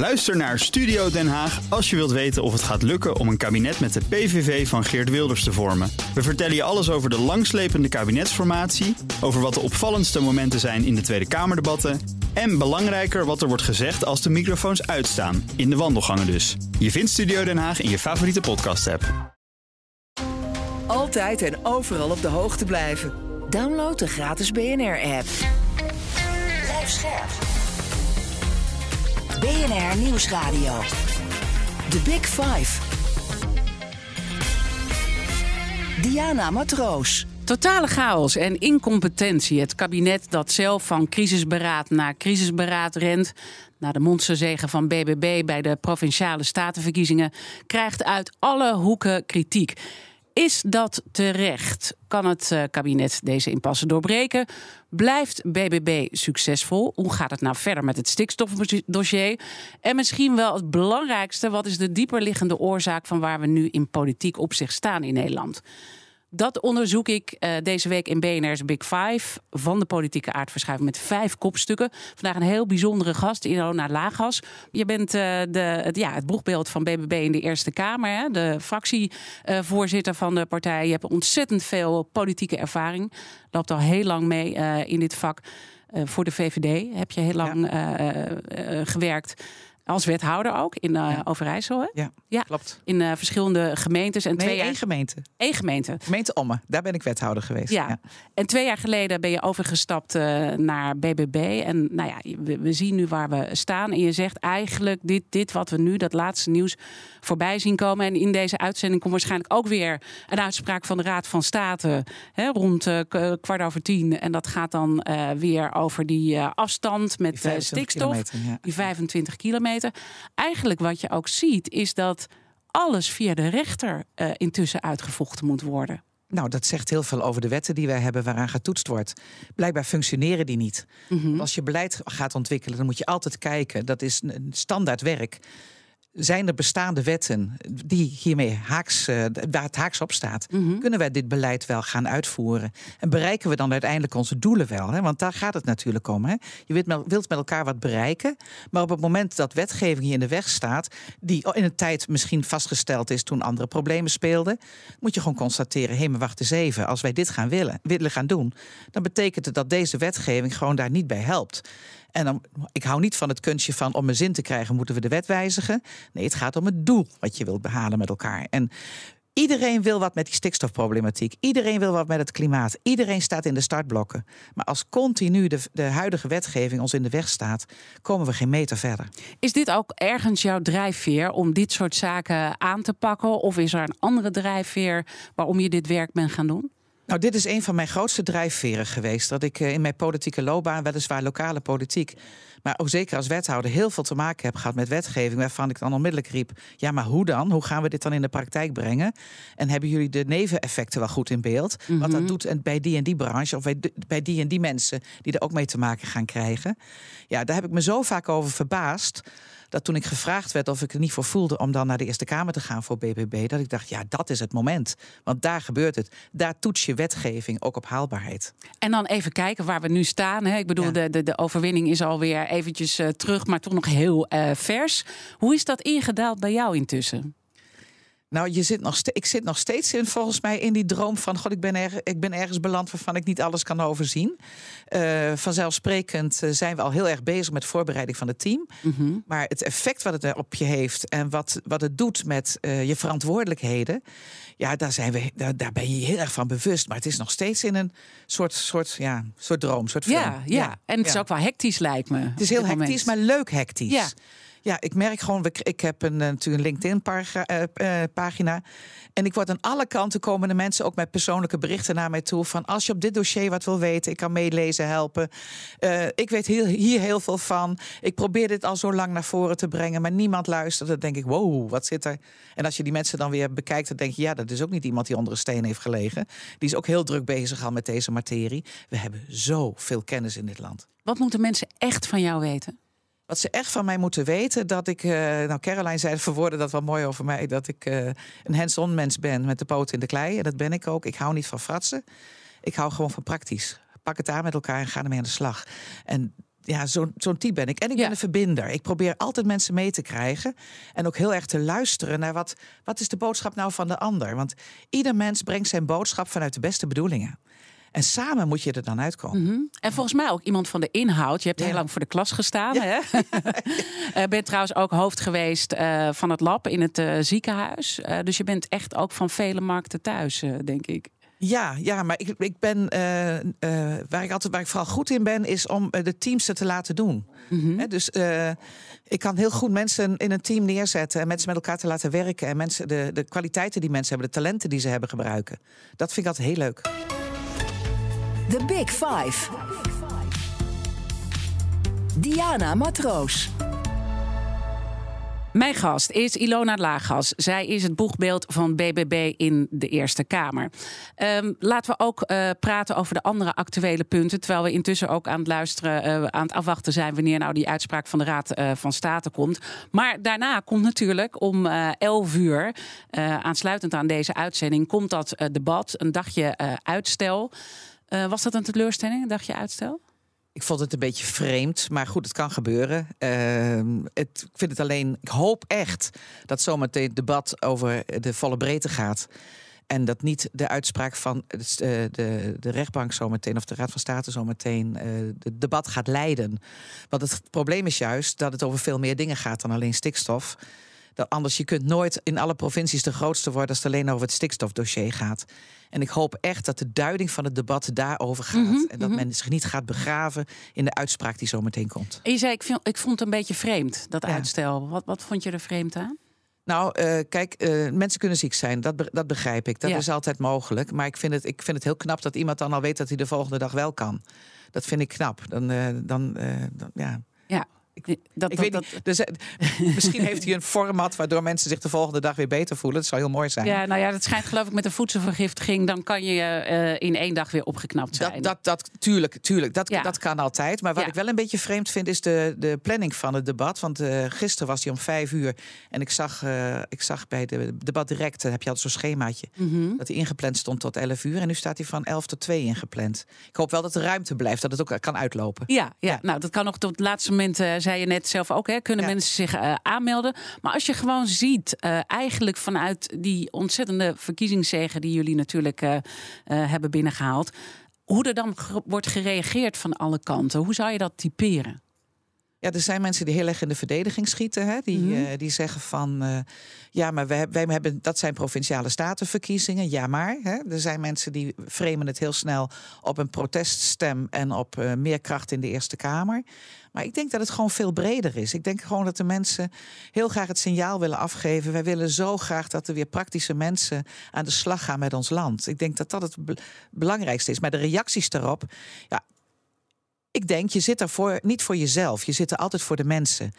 Luister naar Studio Den Haag als je wilt weten of het gaat lukken om een kabinet met de PVV van Geert Wilders te vormen. We vertellen je alles over de langslepende kabinetsformatie, over wat de opvallendste momenten zijn in de Tweede Kamerdebatten en belangrijker wat er wordt gezegd als de microfoons uitstaan, in de wandelgangen dus. Je vindt Studio Den Haag in je favoriete podcast-app. Altijd en overal op de hoogte blijven. Download de gratis BNR-app. Blijf scherp. BNR Nieuwsradio. The Big Five. Diana Matroos. Totale chaos en incompetentie. Het kabinet dat zelf van crisisberaad naar crisisberaad rent. Na de monsterzegen van BBB bij de provinciale statenverkiezingen krijgt uit alle hoeken kritiek. Is dat terecht? Kan het eh, kabinet deze impasse doorbreken? Blijft BBB succesvol? Hoe gaat het nou verder met het stikstofdossier? En misschien wel het belangrijkste: wat is de dieperliggende oorzaak van waar we nu in politiek opzicht staan in Nederland? Dat onderzoek ik uh, deze week in BNR's Big Five van de politieke aardverschuiving met vijf kopstukken. Vandaag een heel bijzondere gast, Ilona Lagas. Je bent uh, de, het, ja, het boegbeeld van BBB in de Eerste Kamer, hè? de fractievoorzitter uh, van de partij. Je hebt ontzettend veel politieke ervaring. Loopt al heel lang mee in dit vak. voor de VVD heb je heel lang ja. gewerkt. Als wethouder ook in uh, ja. Overijssel. Hè? Ja, ja, klopt. In uh, verschillende gemeentes. En nee, twee jaar... één gemeente. Eén gemeente. Gemeente Omme, daar ben ik wethouder geweest. Ja. ja. En twee jaar geleden ben je overgestapt uh, naar BBB. En nou ja, we, we, zien nu waar we staan. En je zegt eigenlijk dit, dit wat we nu, dat laatste nieuws, voorbij zien komen. En in deze uitzending komt waarschijnlijk ook weer een uitspraak van de Raad van State. Hè, rond kwart over tien. En dat gaat dan weer over die afstand met die stikstof. Die 25 kilometer. Eigenlijk wat je ook ziet, is dat alles via de rechter uh, intussen uitgevochten moet worden. Nou, dat zegt heel veel over de wetten die wij hebben waaraan getoetst wordt. Blijkbaar functioneren die niet. Mm -hmm. Als je beleid gaat ontwikkelen, dan moet je altijd kijken. Dat is een standaard werk zijn er bestaande wetten die hiermee haaks, uh, waar het haaks op staat? Mm -hmm. Kunnen wij dit beleid wel gaan uitvoeren? En bereiken we dan uiteindelijk onze doelen wel? Hè? Want daar gaat het natuurlijk om. Hè? Je wilt met, wilt met elkaar wat bereiken, maar op het moment dat wetgeving hier in de weg staat, die in een tijd misschien vastgesteld is toen andere problemen speelden, moet je gewoon constateren: hé, hey, maar wacht eens even. Als wij dit gaan willen, willen gaan doen, dan betekent het dat deze wetgeving gewoon daar niet bij helpt. En dan, ik hou niet van het kunstje van om een zin te krijgen moeten we de wet wijzigen. Nee, het gaat om het doel wat je wilt behalen met elkaar. En Iedereen wil wat met die stikstofproblematiek. Iedereen wil wat met het klimaat. Iedereen staat in de startblokken. Maar als continu de, de, huidige wetgeving ons in de weg staat, komen we geen meter verder. Is dit ook ergens jouw drijfveer om dit soort zaken aan te pakken? Of is er een andere drijfveer waarom je dit werk bent gaan doen? Nou, dit is een van mijn grootste drijfveren geweest. Dat ik in mijn politieke loopbaan, weliswaar lokale politiek, maar ook zeker als wethouder, heel veel te maken heb gehad met wetgeving. Waarvan ik dan onmiddellijk riep: ja, maar hoe dan? Hoe gaan we dit dan in de praktijk brengen? En hebben jullie de neveneffecten wel goed in beeld? Mm -hmm. Wat dat doet bij die en die branche, of bij die en die mensen die er ook mee te maken gaan krijgen. Ja, daar heb ik me zo vaak over verbaasd dat toen ik gevraagd werd of ik er niet voor voelde om dan naar de Eerste Kamer te gaan voor BBB, dat ik dacht, ja, dat is het moment. Want daar gebeurt het. Daar toets je wetgeving ook op haalbaarheid. En dan even kijken waar we nu staan. Hè. Ik bedoel, ja. de, de, de overwinning is alweer eventjes uh, terug, maar toch nog heel uh, vers. Hoe is dat ingedaald bij jou intussen? Nou, je zit nog ik zit nog steeds in, volgens mij in die droom van... God, ik ben, er, ik ben ergens beland waarvan ik niet alles kan overzien. Uh, vanzelfsprekend uh, zijn we al heel erg bezig met voorbereiding van het team. Mm -hmm. Maar het effect wat het op je heeft en wat, wat het doet met uh, je verantwoordelijkheden... ja, daar, zijn we, daar, daar, ben je heel erg van bewust. Maar het is nog steeds in een soort, soort, ja, soort droom, soort film. Ja, ja. ja. en het is ook wel hectisch, lijkt me. Het is heel hectisch, maar leuk hectisch. Ja. Ja, ik merk gewoon, ik heb een, natuurlijk een LinkedIn-pagina. En ik word aan alle kanten komen de mensen ook met persoonlijke berichten naar mij toe. Van als je op dit dossier wat wil weten, ik kan meelezen, helpen. Ik weet heel, hier heel veel van. Ik probeer dit al zo lang naar voren te brengen, maar niemand luistert. Dan denk ik, wow, wat zit er? En als je die mensen dan weer bekijkt, dan denk je, ja, dat is ook niet iemand die onder een steen heeft gelegen. Die is ook heel druk bezig al met deze materie. We hebben zoveel kennis in dit land. Wat moeten mensen echt van jou weten? Wat ze echt van mij moeten weten, dat ik. Uh, nou, Caroline zei verwoorden dat wel mooi over mij. Dat ik uh, een hands-on mens ben met de poot in de klei. En dat ben ik ook. Ik hou niet van fratsen. Ik hou gewoon van praktisch. Pak het aan met elkaar en ga ermee aan de slag. En ja, zo'n zo'n type ben ik. En ik ben een verbinder. Ik probeer altijd mensen mee te krijgen. En ook heel erg te luisteren naar wat, wat is de boodschap nou van de ander. Want ieder mens brengt zijn boodschap vanuit de beste bedoelingen. En samen moet je er dan uitkomen. Mhm. En volgens mij ook iemand van de inhoud. Je hebt heel lang voor de klas gestaan. Ja. Hè? uh, bent trouwens ook hoofd geweest uh, van het lab in het uh, ziekenhuis. dus je bent echt ook van vele markten thuis, denk ik. Ja, ja, maar ik, ik ben waar ik altijd waar ik vooral goed in ben, is om de teams te laten doen. Mm -hmm. dus ik kan heel goed mensen in een team neerzetten en mensen met elkaar te laten werken en mensen de, de kwaliteiten die mensen hebben, de talenten die ze hebben gebruiken. Dat vind ik altijd heel leuk. The Big Five. Diana Matroos. Mijn gast is Ilona Lagas. Zij is het boegbeeld van BBB in de Eerste Kamer. Um, laten we ook uh, praten over de andere actuele punten. Terwijl we intussen ook aan het luisteren, uh, aan het afwachten zijn wanneer nou die uitspraak van de Raad uh, van State komt. Maar daarna komt natuurlijk om 11 uur, aansluitend aan deze uitzending, komt dat debat, een dagje uitstel. Uh, was dat een teleurstelling, een dagje uitstel? Ik vond het een beetje vreemd, maar goed, het kan gebeuren. Uh, het, ik vind het alleen, ik hoop echt dat zometeen het debat over de volle breedte gaat. En dat niet de uitspraak van de, de, de rechtbank zometeen of de Raad van State zometeen uh, het debat gaat leiden. Want het probleem is juist dat het over veel meer dingen gaat dan alleen stikstof. Dat anders, je kunt nooit in alle provincies de grootste worden als het alleen over het stikstofdossier gaat. En ik hoop echt dat de duiding van het debat daarover gaat. Mm -hmm, en dat mm -hmm. men zich niet gaat begraven in de uitspraak die zo meteen komt. En je zei, ik, vind, ik vond het een beetje vreemd, dat ja. uitstel. Wat, wat vond je er vreemd aan? Nou, uh, kijk, uh, mensen kunnen ziek zijn. Dat, be dat begrijp ik. Dat ja. is altijd mogelijk. Maar ik vind, het, ik vind het heel knap dat iemand dan al weet dat hij de volgende dag wel kan. Dat vind ik knap. Dan, uh, dan, dan ja. Ja, ik, dat, ik weet dat, niet. Dus, misschien heeft hij een format waardoor mensen zich de volgende dag weer beter voelen. Dat zou heel mooi zijn. Ja, nou ja, dat schijnt geloof ik met een voedselvergiftiging. Dan kan je uh, in één dag weer opgeknapt zijn. Dat, dat, dat tuurlijk, tuurlijk. Dat, ja. dat kan altijd. Maar wat ja. ik wel een beetje vreemd vind, is de, de planning van het debat. Want uh, gisteren was hij om vijf uur. En ik zag, uh, ik zag bij de debat direct, heb je altijd zo'n schemaatje. Mm -hmm. Dat hij ingepland stond tot elf uur. En nu staat hij van elf tot twee ingepland. Ik hoop wel dat er ruimte blijft, dat het ook kan uitlopen. Ja, ja. nou dat kan nog tot het laatste moment, zei je net zelf ook, hè, kunnen ja. mensen zich uh, aanmelden. Maar als je gewoon ziet, uh, eigenlijk vanuit die ontzettende verkiezingszegen die jullie natuurlijk uh, hebben binnengehaald, hoe er dan wordt gereageerd van alle kanten, hoe zou je dat typeren? Ja, er zijn mensen die heel erg in de verdediging schieten. Hè? Die, mm -hmm. uh, die zeggen van, uh, ja, maar wij, wij hebben, dat zijn provinciale statenverkiezingen. Ja, maar. Hè? Er zijn mensen die framen het heel snel op een proteststem en op uh, meer kracht in de Eerste Kamer. Maar ik denk dat het gewoon veel breder is. Ik denk gewoon dat de mensen heel graag het signaal willen afgeven. Wij willen zo graag dat er weer praktische mensen aan de slag gaan met ons land. Ik denk dat dat het be belangrijkste is. Maar de reacties daarop, ja, ik denk, je zit er voor, niet voor jezelf. Je zit er altijd voor de mensen.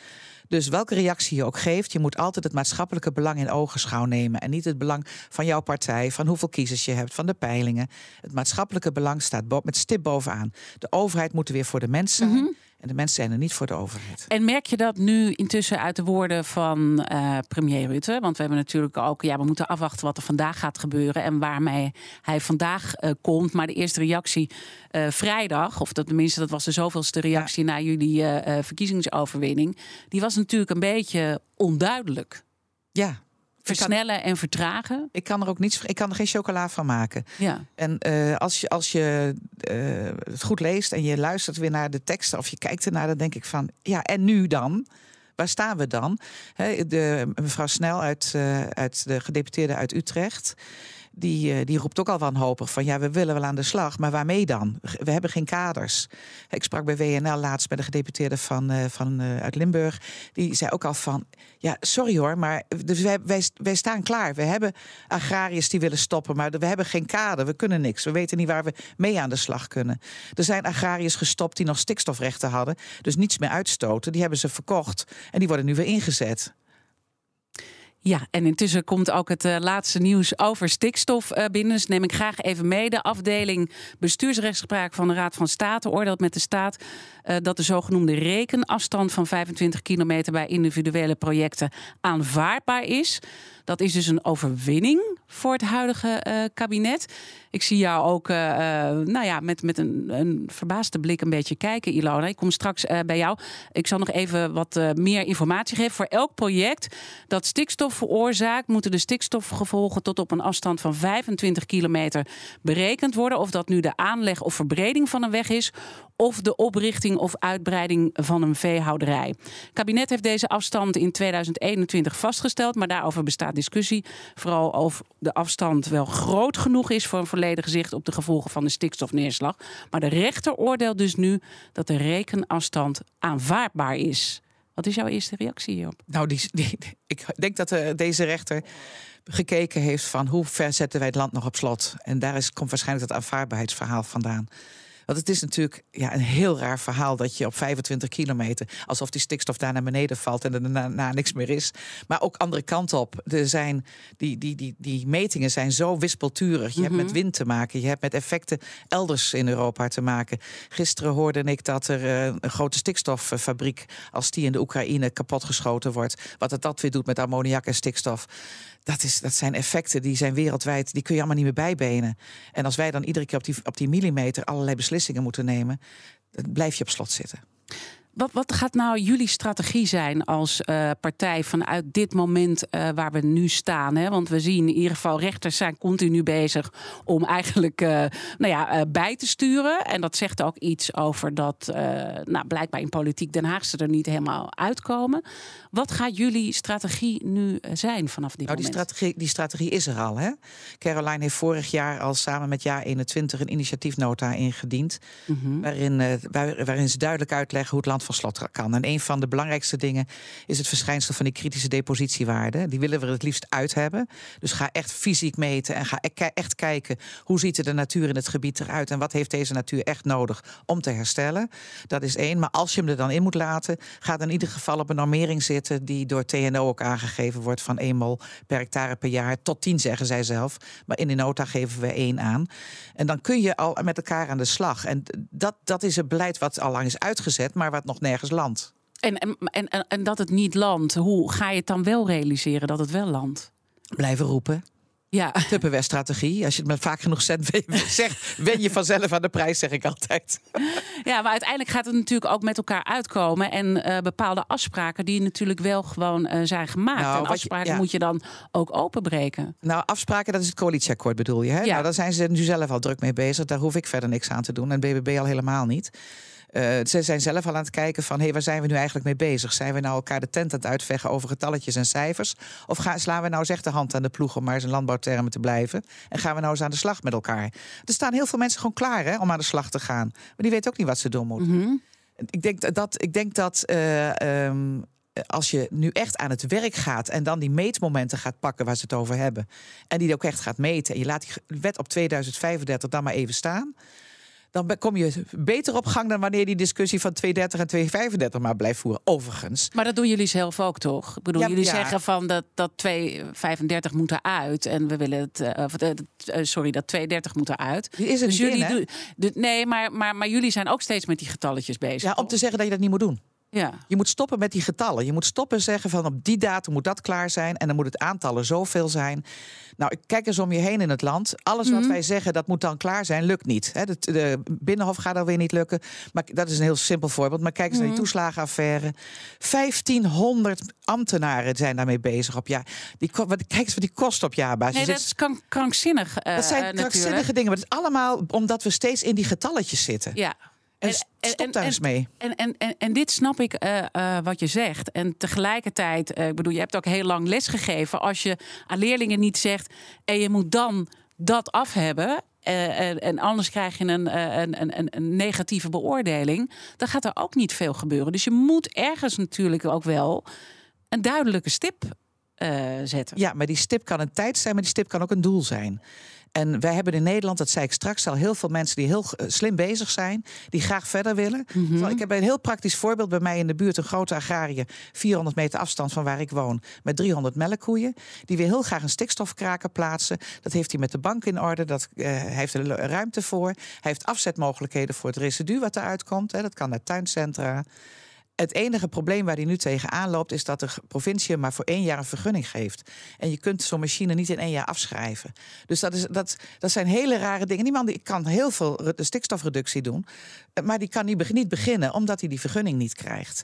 Dus welke reactie je ook geeft, je moet altijd het maatschappelijke belang in ogenschouw nemen. En niet het belang van jouw partij, van hoeveel kiezers je hebt, van de peilingen. Het maatschappelijke belang staat met stip bovenaan. De overheid moet er weer voor de mensen -hmm. En de mensen zijn er niet voor de overheid. En merk je dat nu intussen uit de woorden van uh, premier Rutte? Want we hebben natuurlijk ook, ja, we moeten afwachten wat er vandaag gaat gebeuren en waarmee hij vandaag uh, komt. Maar de eerste reactie uh, vrijdag, of dat, tenminste, dat was de zoveelste reactie ja. na jullie verkiezingsoverwinning, die was natuurlijk een beetje onduidelijk. Ja, versnellen kan, en vertragen. Ik kan er ook niets, ik kan er geen chocola van maken. Ja. En uh, als je, als je uh, het goed leest en je luistert weer naar de teksten of je kijkt ernaar, dan denk ik van ja, en nu dan? Waar staan we dan? He, de, mevrouw Snel uit, uh, uit de gedeputeerde uit Utrecht die, die roept ook al wanhopig van ja, we willen wel aan de slag, maar waarmee dan? We hebben geen kaders. Ik sprak bij WNL laatst met de gedeputeerde van, uh, van, uh, uit Limburg. Die zei ook al van ja, sorry hoor, maar dus wij, wij, wij staan klaar. We hebben agrariërs die willen stoppen, maar we hebben geen kader. We kunnen niks. We weten niet waar we mee aan de slag kunnen. Er zijn agrariërs gestopt die nog stikstofrechten hadden, dus niets meer uitstoten. Die hebben ze verkocht en die worden nu weer ingezet. Ja, en intussen komt ook het uh, laatste nieuws over stikstof uh, binnen. Dus neem ik graag even mee. De afdeling bestuursrechtspraak van de Raad van State oordeelt met de staat uh, dat de zogenoemde rekenafstand van 25 kilometer bij individuele projecten aanvaardbaar is. Dat is dus een overwinning voor het huidige uh, kabinet. Ik zie jou ook uh, nou ja, met, met een, een verbaasde blik een beetje kijken, Ilona. Ik kom straks bij jou. Ik zal nog even wat meer informatie geven. Voor elk project dat stikstof veroorzaakt, moeten de stikstofgevolgen tot op een afstand van 25 kilometer berekend worden. Of dat nu de aanleg of verbreding van een weg is, of de oprichting of uitbreiding van een veehouderij. Kabinet heeft deze afstand in 2021 vastgesteld, maar daarover bestaat discussie. Vooral of de afstand wel groot genoeg is voor een volledig zicht op de gevolgen van de stikstofneerslag. Maar de rechter oordeelt dus nu dat de rekenafstand aanvaardbaar is. Wat is jouw eerste reactie hierop? Nou, die, ik denk dat uh, deze rechter gekeken heeft van hoe ver zetten wij het land nog op slot. En daar is, komt waarschijnlijk dat aanvaardbaarheidsverhaal vandaan. Want het is natuurlijk ja, een heel raar verhaal dat je op 25 kilometer, alsof die stikstof daar naar beneden valt en er daarna niks meer is. Maar ook andere kant op. Er zijn, die, die, die, die metingen zijn zo wispelturig. Je hebt met mhm. wind te maken, je hebt met effecten elders in Europa te maken. Gisteren hoorde ik dat er eh, een grote stikstoffabriek, als die in de Oekraïne kapotgeschoten wordt, wat het dat weer doet met ammoniak en stikstof dat, is, dat zijn effecten die zijn wereldwijd, die kun je allemaal niet meer bijbenen. En als wij dan iedere keer op die, op die millimeter allerlei beslissingen moeten nemen, dan blijf je op slot zitten. Wat, wat gaat nou jullie strategie zijn als uh, partij vanuit dit moment uh, waar we nu staan? Hè? Want we zien in ieder geval rechters zijn continu bezig om eigenlijk uh, nou ja, bij te sturen. En dat zegt ook iets over dat nou, blijkbaar in politiek Den Haag ze er niet helemaal uitkomen. Wat gaat jullie strategie nu zijn vanaf dit nou, moment? Die strategie, die strategie is er al. Hè? Caroline heeft vorig jaar al samen met jaar 21 een initiatiefnota ingediend. Mm -hmm. waarin, waar, waarin ze duidelijk uitleggen hoe het land van slot kan. En een van de belangrijkste dingen is het verschijnsel van die kritische depositiewaarde. Die willen we er het liefst uit hebben. Dus ga echt fysiek meten en ga e- echt kijken hoe ziet de natuur in het gebied eruit en wat heeft deze natuur echt nodig om te herstellen. Dat is één. Maar als je hem er dan in moet laten, ga dan in ieder geval op een normering zitten die door TNO ook aangegeven wordt van 1 mol per hectare per jaar. Tot 10 zeggen zij zelf. Maar in de nota geven we één aan. En dan kun je al met elkaar aan de slag. En dat, dat is een beleid wat al lang is uitgezet, maar wat nog nergens landt. En, en, en, en dat het niet landt, hoe ga je het dan wel realiseren dat het wel landt? Blijven roepen. Ja. Tupperware-strategie. Als je het met vaak genoeg zegt, wen je vanzelf aan de prijs, zeg ik altijd. Ja, maar uiteindelijk gaat het natuurlijk ook met elkaar uitkomen. En uh, bepaalde afspraken die natuurlijk wel gewoon uh, zijn gemaakt. Nou, en afspraken je, ja. moet je dan ook openbreken. Nou, afspraken, dat is het coalitieakkoord bedoel je. Hè? Ja. Nou, daar zijn ze nu zelf al druk mee bezig. Daar hoef ik verder niks aan te doen. En BBB al helemaal niet. Uh, ze zijn zelf al aan het kijken van... hé, hey, waar zijn we nu eigenlijk mee bezig? Zijn we nou elkaar de tent aan het uitvechten over getalletjes en cijfers? Of gaan, slaan we nou eens echt de hand aan de ploeg... om maar eens in landbouwtermen te blijven? En gaan we nou eens aan de slag met elkaar? Er staan heel veel mensen gewoon klaar hè, om aan de slag te gaan. Maar die weten ook niet wat ze doen moeten. Mm -hmm. Ik denk dat... Ik denk dat uh, um, als je nu echt aan het werk gaat en dan die meetmomenten gaat pakken waar ze het over hebben. En die ook echt gaat meten. En je laat die wet op 2035 dan maar even staan dan kom je beter op gang dan wanneer die discussie van 230 en 235 maar blijft voeren. Overigens. Maar dat doen jullie zelf ook toch? Ik bedoel, jullie zeggen van dat, dat 235 moet eruit en we willen het. Uh, uh, sorry, dat 230 moet eruit. Is er dus jullie in, doen. Nee, maar, maar, maar jullie zijn ook steeds met die getalletjes bezig. Ja, om te zeggen dat je dat niet moet doen. Ja. Je moet stoppen met die getallen. Je moet stoppen zeggen van op die datum moet dat klaar zijn en dan moet het aantallen zoveel zijn. Nou, kijk eens om je heen in het land. Alles wat mhm. wij zeggen dat moet dan klaar zijn, lukt niet. de, de, Binnenhof gaat alweer niet lukken. Maar dat is een heel simpel voorbeeld. Maar kijk eens naar die mhm. toeslagenaffaire. 1500 ambtenaren zijn daarmee bezig op jaar. Die, wat, kijk eens wat die kost op jaarbasis. Nee, dat is krankzinnig. Uh, dat zijn krankzinnige dingen. Maar het is allemaal omdat we steeds in die getalletjes zitten. Ja. En, stop daar eens mee. En, en, en, en dit snap ik uh, uh, wat je zegt. En tegelijkertijd, uh, ik bedoel, je hebt ook heel lang lesgegeven. Als je aan leerlingen niet zegt. en je moet dan dat af hebben. En, en, anders krijg je een, een, een, een, negatieve beoordeling. Dan gaat er ook niet veel gebeuren. Dus je moet ergens natuurlijk ook wel een duidelijke stip zetten. Ja, maar die stip kan een tijd zijn, maar die stip kan ook een doel zijn. En wij hebben in Nederland, dat zei ik straks al, heel veel mensen die heel eh, slim bezig zijn, die graag verder willen. Mhm. Ik heb een heel praktisch voorbeeld bij mij in de buurt, een grote agrariër, 400 meter afstand van waar ik woon, met 300 melkkoeien. Die wil heel graag een stikstofkraker plaatsen. Dat heeft hij met de bank in orde, dat, eh, hij heeft er ruimte voor. Hij heeft afzetmogelijkheden voor het residu wat eruit komt. Hè. Dat kan naar tuincentra. Het enige probleem waar hij nu tegenaan loopt, is dat de provincie maar voor één jaar een vergunning geeft. En je kunt zo'n machine niet in één jaar afschrijven. Dus dat, is, dat, dat zijn hele rare dingen. Die man die kan heel veel re- stikstofreductie doen, eh, maar die kan niet, niet beginnen omdat hij die vergunning niet krijgt.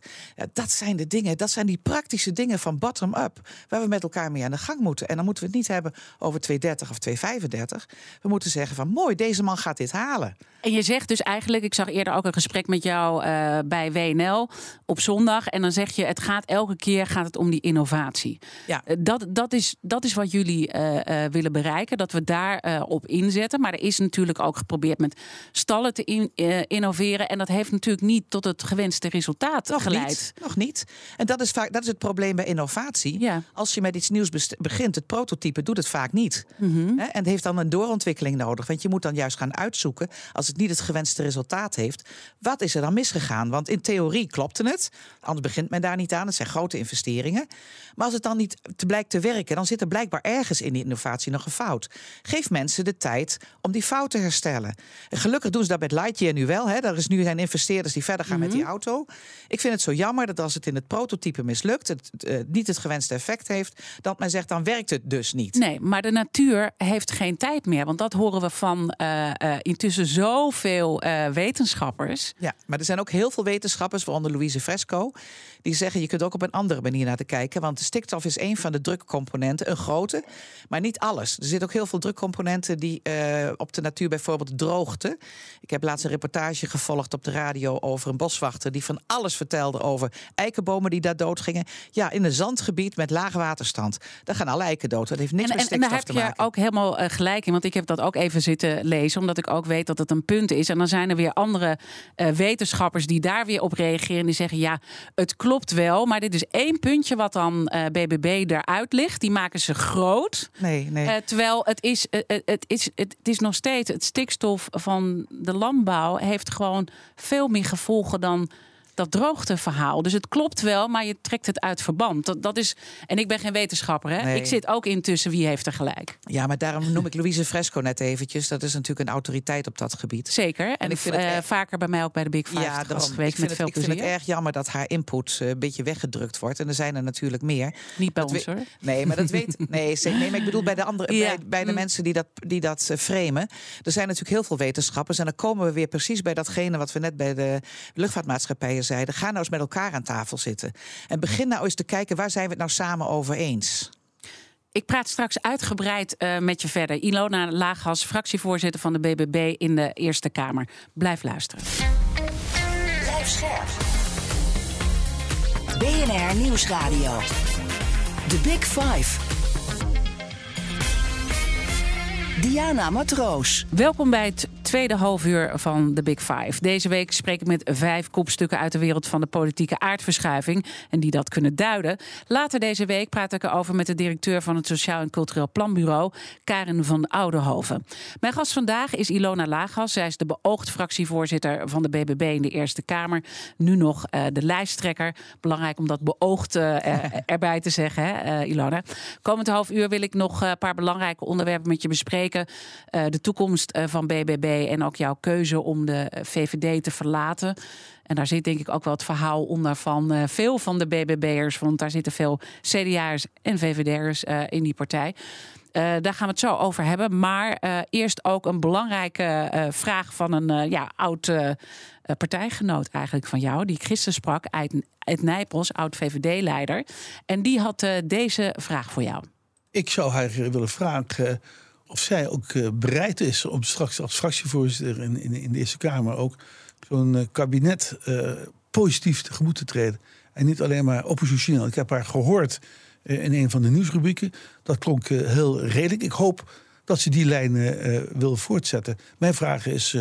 Dat zijn de dingen, dat zijn die praktische dingen van bottom-up, waar we met elkaar mee aan de gang moeten. En dan moeten we het niet hebben over 230 of 235. We moeten zeggen van mooi, deze man gaat dit halen. En je zegt dus eigenlijk, ik zag eerder ook een gesprek met jou eh, bij WNL op zondag. En dan zeg je, het gaat elke keer gaat het om die innovatie. Ja. Eh, dat, dat, is, dat is wat jullie eh, eh, willen bereiken, dat we daar eh, op inzetten. Maar er is natuurlijk ook geprobeerd met stallen te in- innoveren. En dat heeft natuurlijk niet tot het gewenste resultaat Nog geleid. niet. Nog niet. En dat is, vaak, dat is het probleem bij innovatie. Ja. Als je met iets nieuws begint, het prototype doet het vaak niet. Mhm. En het heeft dan een doorontwikkeling nodig. Want je moet dan juist gaan uitzoeken, als het niet het gewenste resultaat heeft, wat is er dan misgegaan? Want in theorie klopte het. Anders begint men daar niet aan. Het zijn grote investeringen. Maar als het dan niet te blijkt te werken, dan zit er blijkbaar ergens in die innovatie nog een fout. Geef mensen de tijd om die fout te herstellen. En gelukkig doen ze dat met Lightyear nu wel. Hè. Er is nu zijn investeerders die verder gaan met die auto. Ik vind het zo jammer dat als het in het prototype mislukt, het eh, niet het gewenste effect heeft, dat men zegt dan werkt het dus niet. Nee, maar de natuur heeft geen tijd meer. Want dat horen we van eh, eh, intussen zoveel wetenschappers. Ja, maar er zijn ook heel veel wetenschappers, waaronder Louise Fresco, die zeggen je kunt ook op een andere manier naar te kijken. Want de stikstof is een van de drukcomponenten, een grote, maar niet alles. Er zitten ook heel veel drukcomponenten die eh, op de natuur, bijvoorbeeld droogte. Ik heb laatst een reportage gevolgd op de radio over een boswachter die van alles vertelde over eikenbomen die daar dood gingen. Ja, in een zandgebied met lage waterstand. Daar gaan alle eiken dood. Dat heeft niks En, met en, en daar stikstof heb te je maken. ook helemaal eh, gelijk in. Want ik heb dat ook even zitten lezen. Omdat ik ook weet dat het een punt is. En dan zijn er weer andere eh, wetenschappers die daar weer op reageren. En die zeggen: ja, het klopt wel. Maar dit is één puntje wat dan eh, BBB eruit ligt. Die maken ze groot. Nee, nee. Eh, terwijl het is, eh, eh, het, is, het, het is nog steeds het stikstof van de landbouw heeft gewoon veel meer gevolgen dan dat droogteverhaal. Dus het klopt wel, maar je trekt het uit verband. Dat, dat is, en ik ben geen wetenschapper, hè? Nee. Ik zit ook intussen wie heeft er gelijk. Ja, maar daarom noem ik Louise Fresco net eventjes. Dat is natuurlijk een autoriteit op dat gebied. Zeker. En ik vind het eh, erg- vaker bij mij ook bij de Big Five Ja, gast geweest ik vind, met het, veel ik vind plezier. het erg jammer dat haar input eh, een beetje weggedrukt wordt. En er zijn er natuurlijk meer. Niet bij Dat ons we- hoor. Nee, maar dat weet. Nee, ze- nee, maar ik bedoel bij de andere, Ja. bij, bij de Mm. mensen die dat, die dat eh, framen. Er zijn natuurlijk heel veel wetenschappers. En dan komen we weer precies bij datgene wat we net bij de luchtvaartmaatschappijen zeiden. Ga nou eens met elkaar aan tafel zitten. En begin nou eens te kijken waar zijn we het nou samen over eens. Ik praat straks uitgebreid eh, met je verder. Ilona Laaghas, fractievoorzitter van de BBB in de Eerste Kamer. Blijf luisteren. Blijf scherp. BNR Nieuwsradio. The Big Five. Diana Matroos. Welkom bij het tweede halfuur van de Big Five. Deze week spreek ik met vijf kopstukken uit de wereld van de politieke aardverschuiving en die dat kunnen duiden. Later deze week praat ik erover met de directeur van het Sociaal en Cultureel Planbureau, Karen van Oudenhoven. Mijn gast vandaag is Ilona Laagas. Zij is de beoogd fractievoorzitter van de BBB in de Eerste Kamer. Nu nog eh, de lijsttrekker. Belangrijk om dat beoogd eh, eh, erbij te zeggen, hè, Ilona. Komend half uur wil ik nog een paar belangrijke onderwerpen met je bespreken. Eh, de toekomst eh, van BBB en ook jouw keuze om de eh, VVD te verlaten. En daar zit denk ik ook wel het verhaal onder van veel van de BBB'ers. Want daar zitten veel CDA'ers en VVD'ers in die partij. Daar gaan we het zo over hebben. Maar eerst ook een belangrijke vraag van een ja, oud partijgenoot eigenlijk van jou. Die ik gisteren sprak, uit, Nijpels, oud VVD-leider. En die had deze vraag voor jou. Ik zou haar willen vragen of zij ook eh, bereid is om straks als fractievoorzitter in, in, in de Eerste Kamer ook zo'n eh, kabinet eh, positief tegemoet te treden. En niet alleen maar oppositioneel. Ik heb haar gehoord eh, in een van de nieuwsrubrieken. Dat klonk heel redelijk. Ik hoop dat ze die lijn eh, wil voortzetten. Mijn vraag is,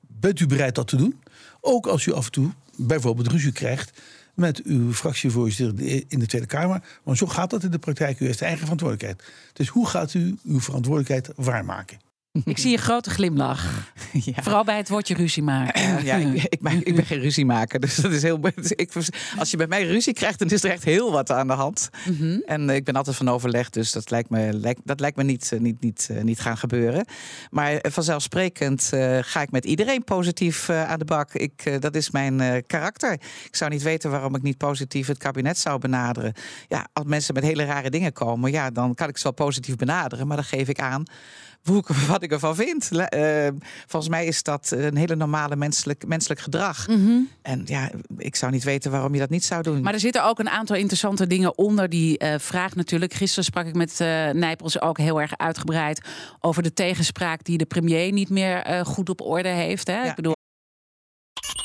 bent u bereid dat te doen? Ook als u af en toe bijvoorbeeld ruzie krijgt met uw fractievoorzitter in de Tweede Kamer. Want zo gaat dat in de praktijk. U heeft eigen verantwoordelijkheid. Dus hoe gaat u uw verantwoordelijkheid waarmaken? Ik zie een grote glimlach. Ja. Vooral bij het woordje ruzie maken. Ja, ik, ik, ben, ik ben geen ruziemaker. Dus dat is heel. Ik, als je bij mij ruzie krijgt, dan is er echt heel wat aan de hand. Mhm. En eh, ik ben altijd van overleg, dus dat lijkt me, lijkt, dat lijkt me niet, eh, niet, niet, eh, niet gaan gebeuren. Maar vanzelfsprekend ga ik met iedereen positief aan de bak. Ik, dat is mijn karakter. Ik zou niet weten waarom ik niet positief het kabinet zou benaderen. Ja, als mensen met hele rare dingen komen, ja, dan kan ik ze wel positief benaderen. Maar dan geef ik aan hoe ik, wat ik ervan vind. Le- eh, volgens mij is dat een hele normale menselijk, menselijk gedrag. En ja, ik zou niet weten waarom je dat niet zou doen. Maar er zitten ook een aantal interessante dingen onder die eh, vraag natuurlijk. Gisteren sprak ik met eh Nijpels ook heel erg uitgebreid over de tegenspraak die de premier niet meer eh, goed op orde heeft. Hè? Ja. Ik bedoel,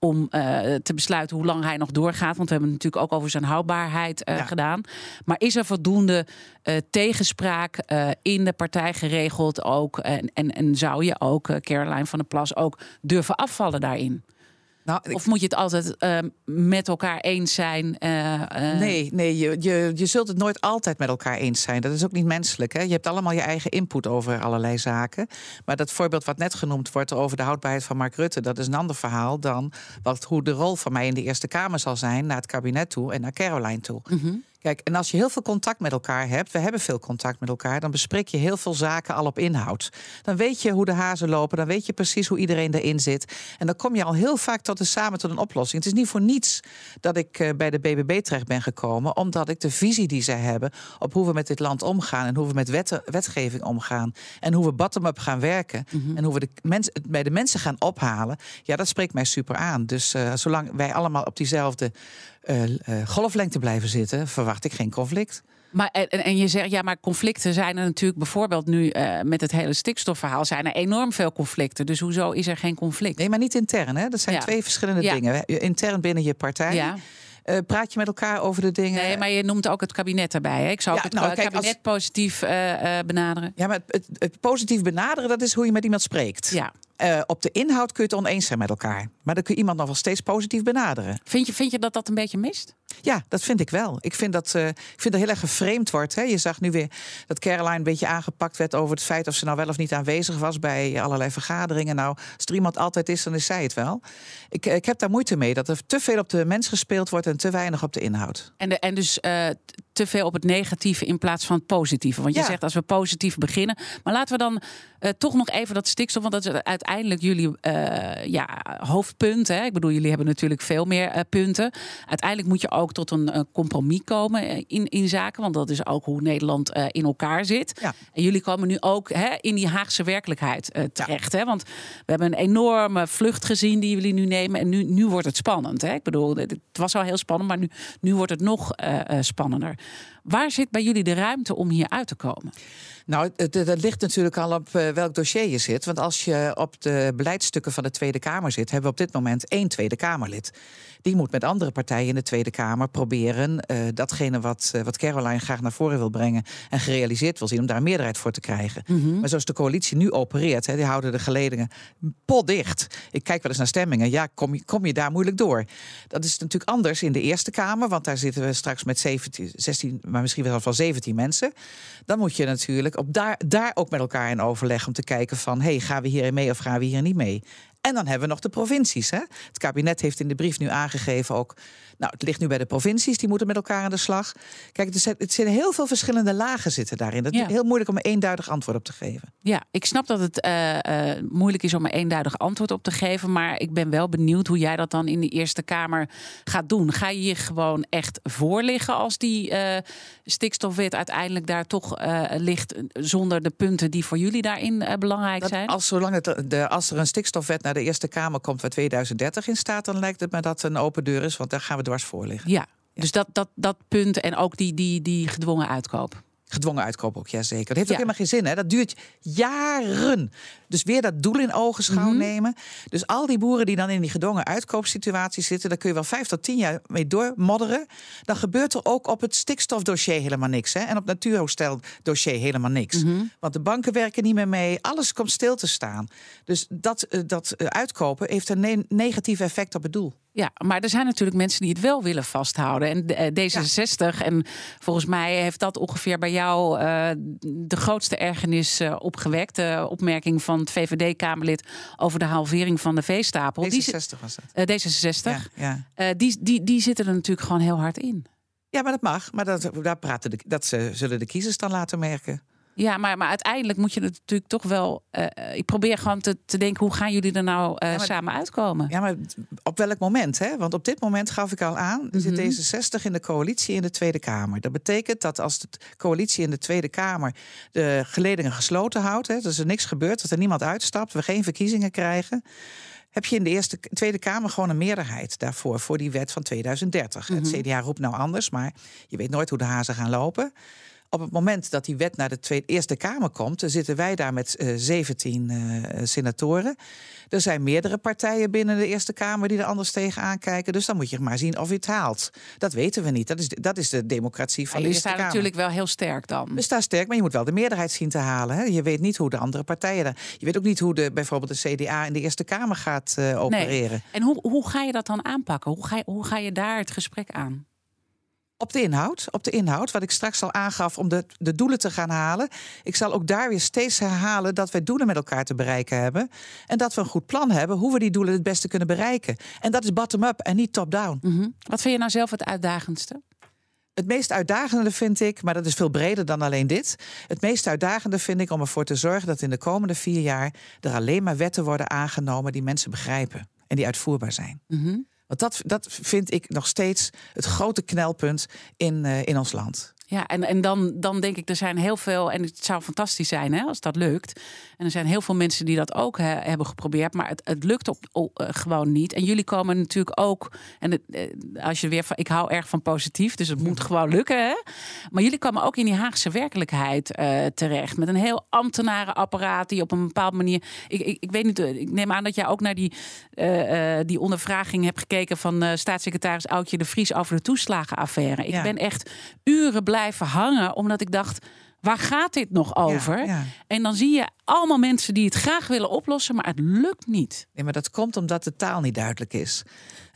om eh, te besluiten hoe lang hij nog doorgaat. Want we hebben het natuurlijk ook over zijn houdbaarheid eh, Ja. gedaan. Maar is er voldoende eh, tegenspraak in de partij geregeld ook? En, en, en zou je ook, Caroline van der Plas, ook durven afvallen daarin? Nou, ik- Of moet je het altijd eh, met elkaar eens zijn? eh, eh, Nee, nee je, je, je zult het nooit altijd met elkaar eens zijn. Dat is ook niet menselijk. Hè? Je hebt allemaal je eigen input over allerlei zaken. Maar dat voorbeeld wat net genoemd wordt over de houdbaarheid van Mark Rutte, dat is een ander verhaal dan wat, hoe de rol van mij in de Eerste Kamer zal zijn naar het kabinet toe en naar Caroline toe. Kijk, en als je heel veel contact met elkaar hebt, we hebben veel contact met elkaar, dan bespreek je heel veel zaken al op inhoud. Dan weet je hoe de hazen lopen, dan weet je precies hoe iedereen erin zit. En dan kom je al heel vaak tot een, samen tot een oplossing. Het is niet voor niets dat ik eh, bij de BBB terecht ben gekomen, omdat ik de visie die zij hebben op hoe we met dit land omgaan en hoe we met wetten, wetgeving omgaan en hoe we bottom-up gaan werken en hoe we de mens, het bij de mensen gaan ophalen, ja, dat spreekt mij super aan. Dus eh, zolang wij allemaal op diezelfde golflengte blijven zitten, verwacht ik geen conflict. Maar, en, en je zegt, ja, maar conflicten zijn er natuurlijk bijvoorbeeld nu eh, met het hele stikstofverhaal zijn er enorm veel conflicten. Dus hoezo is er geen conflict? Nee, maar niet intern. Hè? Dat zijn Ja. twee verschillende Ja. dingen. Intern binnen je partij. Ja. eh, praat je met elkaar over de dingen. Nee, maar je noemt ook het kabinet erbij. Hè? Ik zou ook het nou, kijk, als- kabinet positief eh, eh, benaderen. Ja, maar het, het, het positief benaderen, dat is hoe je met iemand spreekt. Ja. Eh, op de inhoud kun je het oneens zijn met elkaar. Maar dan kun je iemand nog wel steeds positief benaderen. Vind je, vind je dat dat een beetje mist? Ja, dat vind ik wel. Ik vind dat, eh, ik vind dat heel erg geframed wordt. Hè. Je zag nu weer dat Caroline een beetje aangepakt werd over het feit of ze nou wel of niet aanwezig was bij allerlei vergaderingen. Nou, als er iemand altijd is, dan is zij het wel. Ik, ik heb daar moeite mee dat er te veel op de mens gespeeld wordt en te weinig op de inhoud. En, de, en dus eh, te veel op het negatieve in plaats van het positieve. Want je Ja. zegt als we positief beginnen. Maar laten we dan eh, toch nog even dat stikstof. Want dat is uiteindelijk jullie eh, ja, hoofdpunt. Hè? Ik bedoel, jullie hebben natuurlijk veel meer eh, punten. Uiteindelijk moet je ook tot een compromis komen in, in zaken. Want dat is ook hoe Nederland in elkaar zit. Ja. En jullie komen nu ook hè, in die Haagse werkelijkheid terecht. Hè? Want we hebben een enorme vlucht gezien die jullie nu nemen. En nu, nu wordt het spannend. Hè? Ik bedoel, het was al heel spannend, maar nu, nu wordt het nog spannender. Waar zit bij jullie de ruimte om hier uit te komen? Nou, dat ligt natuurlijk al op eh, welk dossier je zit. Want als je op de beleidsstukken van de Tweede Kamer zit, hebben we op dit moment één Tweede Kamerlid. Die moet met andere partijen in de Tweede Kamer proberen eh, datgene wat, eh, wat Caroline graag naar voren wil brengen en gerealiseerd wil zien, om daar een meerderheid voor te krijgen. Maar zoals de coalitie nu opereert, hè, die houden de geledingen potdicht. Ik kijk wel eens naar stemmingen. Ja, kom je, kom je daar moeilijk door? Dat is natuurlijk anders in de Eerste Kamer, want daar zitten we straks met 17, 16, maar misschien wel van 17 mensen. Dan moet je natuurlijk op daar, daar ook met elkaar in overleg om te kijken van, hey, gaan we hierin mee of gaan we hier niet mee? En dan hebben we nog de provincies. Hè? Het kabinet heeft in de brief nu aangegeven ook. Nou, het ligt nu bij de provincies, die moeten met elkaar aan de slag. Kijk, er het zijn heel veel verschillende lagen zitten daarin. Dat is Ja. heel moeilijk om een eenduidig antwoord op te geven. Ja, ik snap dat het eh, eh, moeilijk is om een eenduidig antwoord op te geven. Maar ik ben wel benieuwd hoe jij dat dan in de Eerste Kamer gaat doen. Ga je hier gewoon echt voor liggen als die eh, stikstofwet uiteindelijk daar toch ligt. Zonder de punten die voor jullie daarin belangrijk Dat zijn? als, zolang het, de, als er een stikstofwet naar de Eerste Kamer komt waar 2030 in staat, dan lijkt het me dat een open deur is, want daar gaan we dwars voor liggen. Ja, dus dat, dat, dat punt en ook die, die, die gedwongen uitkoop. Gedwongen uitkoop ook, ja zeker. Dat heeft ook helemaal geen zin, hè? Dat duurt jaren. Dus weer dat doel in ogenschouw Mhm. nemen. Dus al die boeren die dan in die gedwongen uitkoopsituatie zitten, daar kun je wel vijf tot tien jaar mee doormodderen. Dan gebeurt er ook op het stikstofdossier helemaal niks. Hè? En op het natuurhersteldossier helemaal niks. Mhm. Want de banken werken niet meer mee. Alles komt stil te staan. Dus dat, eh, dat eh, uitkopen heeft een ne- negatief effect op het doel. Ja, maar er zijn natuurlijk mensen die het wel willen vasthouden. En de- eh, D66, en volgens mij heeft dat ongeveer bij jou eh, de grootste ergernis eh, opgewekt. De opmerking van het VVD-Kamerlid over de halvering van de veestapel. Die zit- D66 was dat. eh, D66. Ja, ja. Die, die, die zitten er natuurlijk gewoon heel hard in. ja, maar dat mag. Maar dat, daar praten de, dat ze, zullen de kiezers dan laten merken. Ja, maar, maar uiteindelijk moet je het natuurlijk toch wel. eh, eh, ik probeer gewoon te, te denken, hoe gaan jullie er nou eh, Ja, maar- samen uitkomen? Ja, maar op welk moment? Hè? Want op dit moment gaf ik al aan, er zit D66 in de coalitie in de Tweede Kamer. Dat betekent dat als de coalitie in de Tweede Kamer de geledingen gesloten houdt, hè, dat er niks gebeurt, dat er niemand uitstapt, we geen verkiezingen krijgen. Heb je in de Eerste Tweede Kamer gewoon een meerderheid daarvoor, voor die wet van 2030. Het CDA roept nou anders, maar je weet nooit hoe de hazen gaan lopen. Op het moment dat die wet naar de Tweede, Eerste Kamer komt, dan zitten wij daar met eh 17 eh, senatoren. Er zijn meerdere partijen binnen de Eerste Kamer die er anders tegen aankijken. Dus dan moet je maar zien of je het haalt. Dat weten we niet. Dat is, dat is de democratie van de Eerste Kamer. natuurlijk wel heel sterk dan. We staan sterk, maar je moet wel de meerderheid zien te halen. Hè? Je weet niet hoe de andere partijen... er- Je weet ook niet hoe de, bijvoorbeeld de CDA in de Eerste Kamer gaat eh, opereren. En hoe, hoe ga je dat dan aanpakken? Hoe ga je, hoe ga je daar het gesprek aan? Op de inhoud, op de inhoud, wat ik straks al aangaf om de, de doelen te gaan halen. Ik zal ook daar weer steeds herhalen dat wij doelen met elkaar te bereiken hebben. En dat we een goed plan hebben hoe we die doelen het beste kunnen bereiken. En dat is bottom-up en niet top-down. Mhm. Wat vind je nou zelf het uitdagendste? Het meest uitdagende vind ik, maar dat is veel breder dan alleen dit. Het meest uitdagende vind ik om ervoor te zorgen dat in de komende vier jaar er alleen maar wetten worden aangenomen die mensen begrijpen en die uitvoerbaar zijn. Mhm. Want dat, dat vind ik nog steeds het grote knelpunt in, eh, in ons land. Ja, en, en dan, dan denk ik, er zijn heel veel, en het zou fantastisch zijn hè, als dat lukt. En er zijn heel veel mensen die dat ook hebben geprobeerd, maar het, het lukt op, eh, gewoon niet. En jullie komen natuurlijk ook, en het, eh, als je weer van, ik hou erg van positief, dus het moet gewoon lukken. Hè? Maar jullie komen ook in die Haagse werkelijkheid eh, terecht, met een heel ambtenarenapparaat die op een bepaalde manier. Ik, ik, ik weet niet, ik neem aan dat jij ook naar die, die ondervraging hebt gekeken van staatssecretaris Oudje de Vries over de toeslagenaffaire. Ik Ja. ben echt uren blijven hangen, omdat ik dacht. Waar gaat dit nog over? ja. En dan zie je allemaal mensen die het graag willen oplossen, maar het lukt niet. Nee, maar dat komt omdat de taal niet duidelijk is.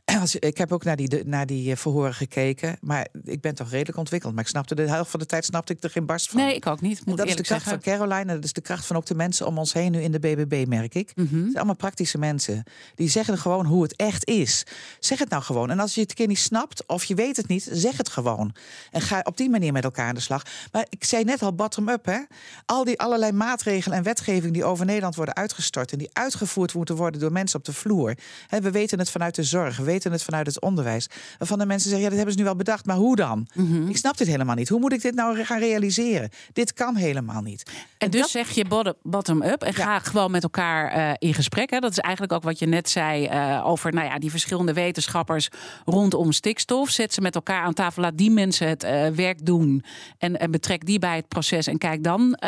Als Ik heb ook naar die, de- naar die eh, verhoren gekeken. Maar ik ben toch redelijk ontwikkeld. Maar ik snapte de helft van de tijd snapte ik er geen barst van. Nee, ik ook niet. Moet dat is de kracht zeggen. van Caroline. En dat is de kracht van ook de mensen om ons heen nu in de BBB, merk ik. Mhm. Het zijn allemaal praktische mensen. Die zeggen gewoon hoe het echt is. Zeg het nou gewoon. En als je het een keer niet snapt of je weet het niet, zeg het gewoon. En ga op die manier met elkaar aan de slag. Maar ik zei net al bottom-up. hè. Al die allerlei maatregelen en wetgeving die over Nederland worden uitgestort... en die uitgevoerd moeten worden door mensen op de vloer. We weten het vanuit de zorg, we weten het vanuit het onderwijs. Waarvan de mensen zeggen, ja, dat hebben ze nu wel bedacht. Maar hoe dan? Mhm. Ik snap dit helemaal niet. Hoe moet ik dit nou gaan realiseren? Dit kan helemaal niet. En dus dat- zeg je bottom- bottom-up en ga gewoon met elkaar eh, in gesprek. Hè. Dat is eigenlijk ook wat je net zei eh, over nou ja, die verschillende wetenschappers rondom stikstof. Zet ze met elkaar aan tafel, laat die mensen het eh, werk doen en, en betrek die bij het proces en kijk dan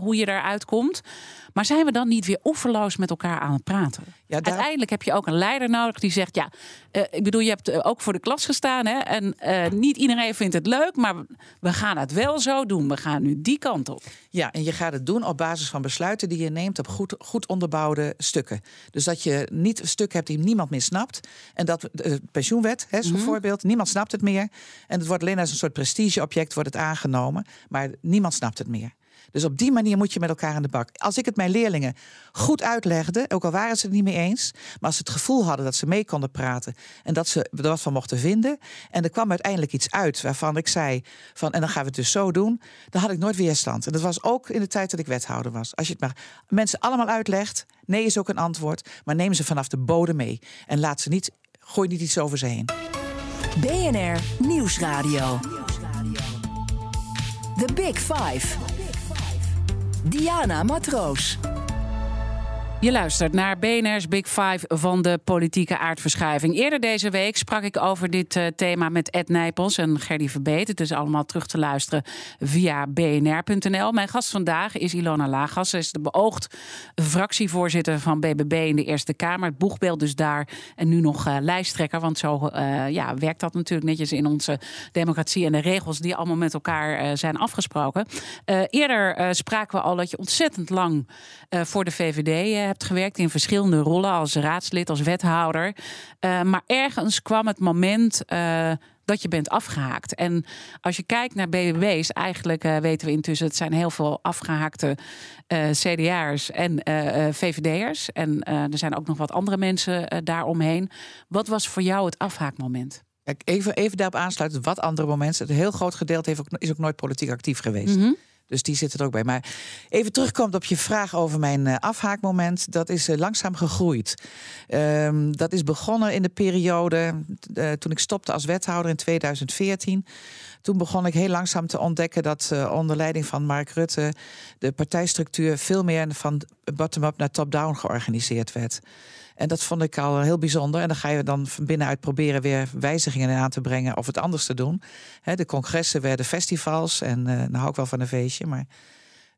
hoe je eruit komt. Maar zijn we dan niet weer oeverloos met elkaar aan het praten? Ja, daar- Uiteindelijk heb je ook een leider nodig die zegt: Ja, eh, ik bedoel, je hebt eh, ook voor de klas gestaan. Hè, en eh, niet iedereen vindt het leuk, maar we gaan het wel zo doen. We gaan nu die kant op. Ja, en je gaat het doen op basis van besluiten die je neemt op goed, goed onderbouwde stukken. Dus dat je niet een stuk hebt die niemand meer snapt. En dat de pensioenwet, hè, zo'n voorbeeld, niemand snapt het meer. En het wordt alleen als een soort prestigeobject wordt het aangenomen, maar niemand snapt het meer. Dus op die manier moet je met elkaar aan de bak. Als ik het mijn leerlingen goed uitlegde, ook al waren ze het niet mee eens, maar als ze het gevoel hadden dat ze mee konden praten en dat ze er wat van mochten vinden, en er kwam uiteindelijk iets uit waarvan ik zei van en dan gaan we het dus zo doen, dan had ik nooit weerstand. En dat was ook in de tijd dat ik wethouder was. Als je het maar mensen allemaal uitlegt, nee is ook een antwoord, maar neem ze vanaf de bodem mee en laat ze niet, gooi niet iets over ze heen. BNR Nieuwsradio. The Big Five. Diana Matroos. Je luistert naar BNR's Big Five van de politieke aardverschuiving. Eerder deze week sprak ik over dit uh, thema met Ed Nijpels en Gerdy Verbeet. Het is allemaal terug te luisteren via bnr.nl. Mijn gast vandaag is Ilona Lagas. Ze is de beoogd fractievoorzitter van BBB in de Eerste Kamer. Het boegbeeld dus daar en nu nog uh, lijsttrekker. Want zo uh, ja, werkt dat natuurlijk netjes in onze democratie en de regels die allemaal met elkaar zijn afgesproken. eerder spraken we al dat je ontzettend lang voor de VVD hebt gewerkt in verschillende rollen als raadslid, als wethouder. Uh, maar ergens kwam het moment uh, dat je bent afgehaakt. En als je kijkt naar BBB's, eigenlijk uh, weten we intussen, het zijn heel veel afgehaakte CDA'ers en VVD'ers. En er zijn ook nog wat andere mensen daaromheen. Wat was voor jou het afhaakmoment? Even, even daarop aansluiten, wat andere momenten. Een heel groot gedeelte heeft ook, is ook nooit politiek actief geweest. Mm -hmm. Dus die zit er ook bij. Maar even terugkomt op je vraag over mijn uh, afhaakmoment. Dat is uh, langzaam gegroeid. Um, dat is begonnen in de periode uh, toen ik stopte als wethouder in 2014. Toen begon ik heel langzaam te ontdekken dat onder leiding van Mark Rutte de partijstructuur veel meer van bottom-up naar top-down georganiseerd werd. En dat vond ik al heel bijzonder. En dan ga je dan van binnenuit proberen weer wijzigingen aan te brengen of het anders te doen. de congressen werden festivals en uh, nou hou ik wel van een feestje, maar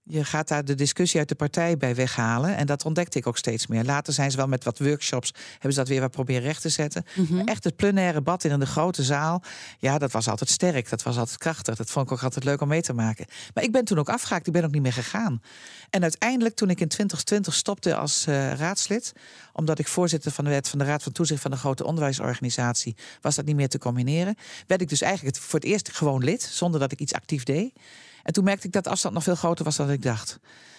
je gaat daar de discussie uit de partij bij weghalen. En dat ontdekte ik ook steeds meer. Later zijn ze wel met wat workshops, hebben ze dat weer wat proberen recht te zetten. Mm -hmm. Echt het plenaire bad in de grote zaal. Ja, dat was altijd sterk, dat was altijd krachtig. Dat vond ik ook altijd leuk om mee te maken. Maar ik ben toen ook afgehaakt, ik ben ook niet meer gegaan. En uiteindelijk, toen ik in 2020 stopte als uh, raadslid, omdat ik voorzitter van de wet van de Raad van Toezicht van de grote onderwijsorganisatie, was dat niet meer te combineren. Werd ik dus eigenlijk voor het eerst gewoon lid, zonder dat ik iets actief deed. En toen merkte ik dat de afstand nog veel groter was dan ik dacht.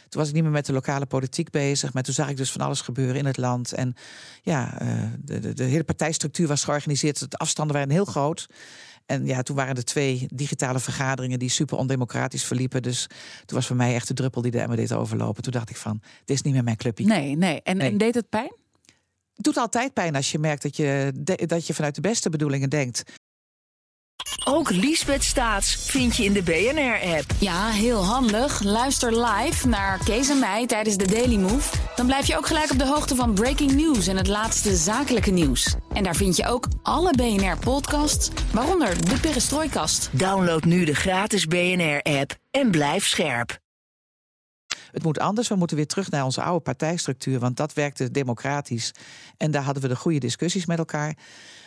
Toen was ik niet meer met de lokale politiek bezig. Maar toen zag ik dus van alles gebeuren in het land. En ja, de, de, de hele partijstructuur was georganiseerd. De afstanden waren heel groot. En ja, toen waren er twee digitale vergaderingen die super ondemocratisch verliepen. Dus toen was voor mij echt de druppel die de emmer deed overlopen. Toen dacht ik van, dit is niet meer mijn clubje. Nee, nee. En, nee. en deed het pijn? Het doet altijd pijn als je merkt dat je, dat je vanuit de beste bedoelingen denkt. Ook Liesbeth Staats vind je in de BNR-app. Ja, heel handig. Luister live naar Kees en mij tijdens de Daily Move. Dan blijf je ook gelijk op de hoogte van breaking news en het laatste zakelijke nieuws. En daar vind je ook alle BNR-podcasts, waaronder de Perestrooikast. Download nu de gratis BNR-app en blijf scherp. Het moet anders. We moeten weer terug naar onze oude partijstructuur, want dat werkte democratisch. En daar hadden we de goede discussies met elkaar.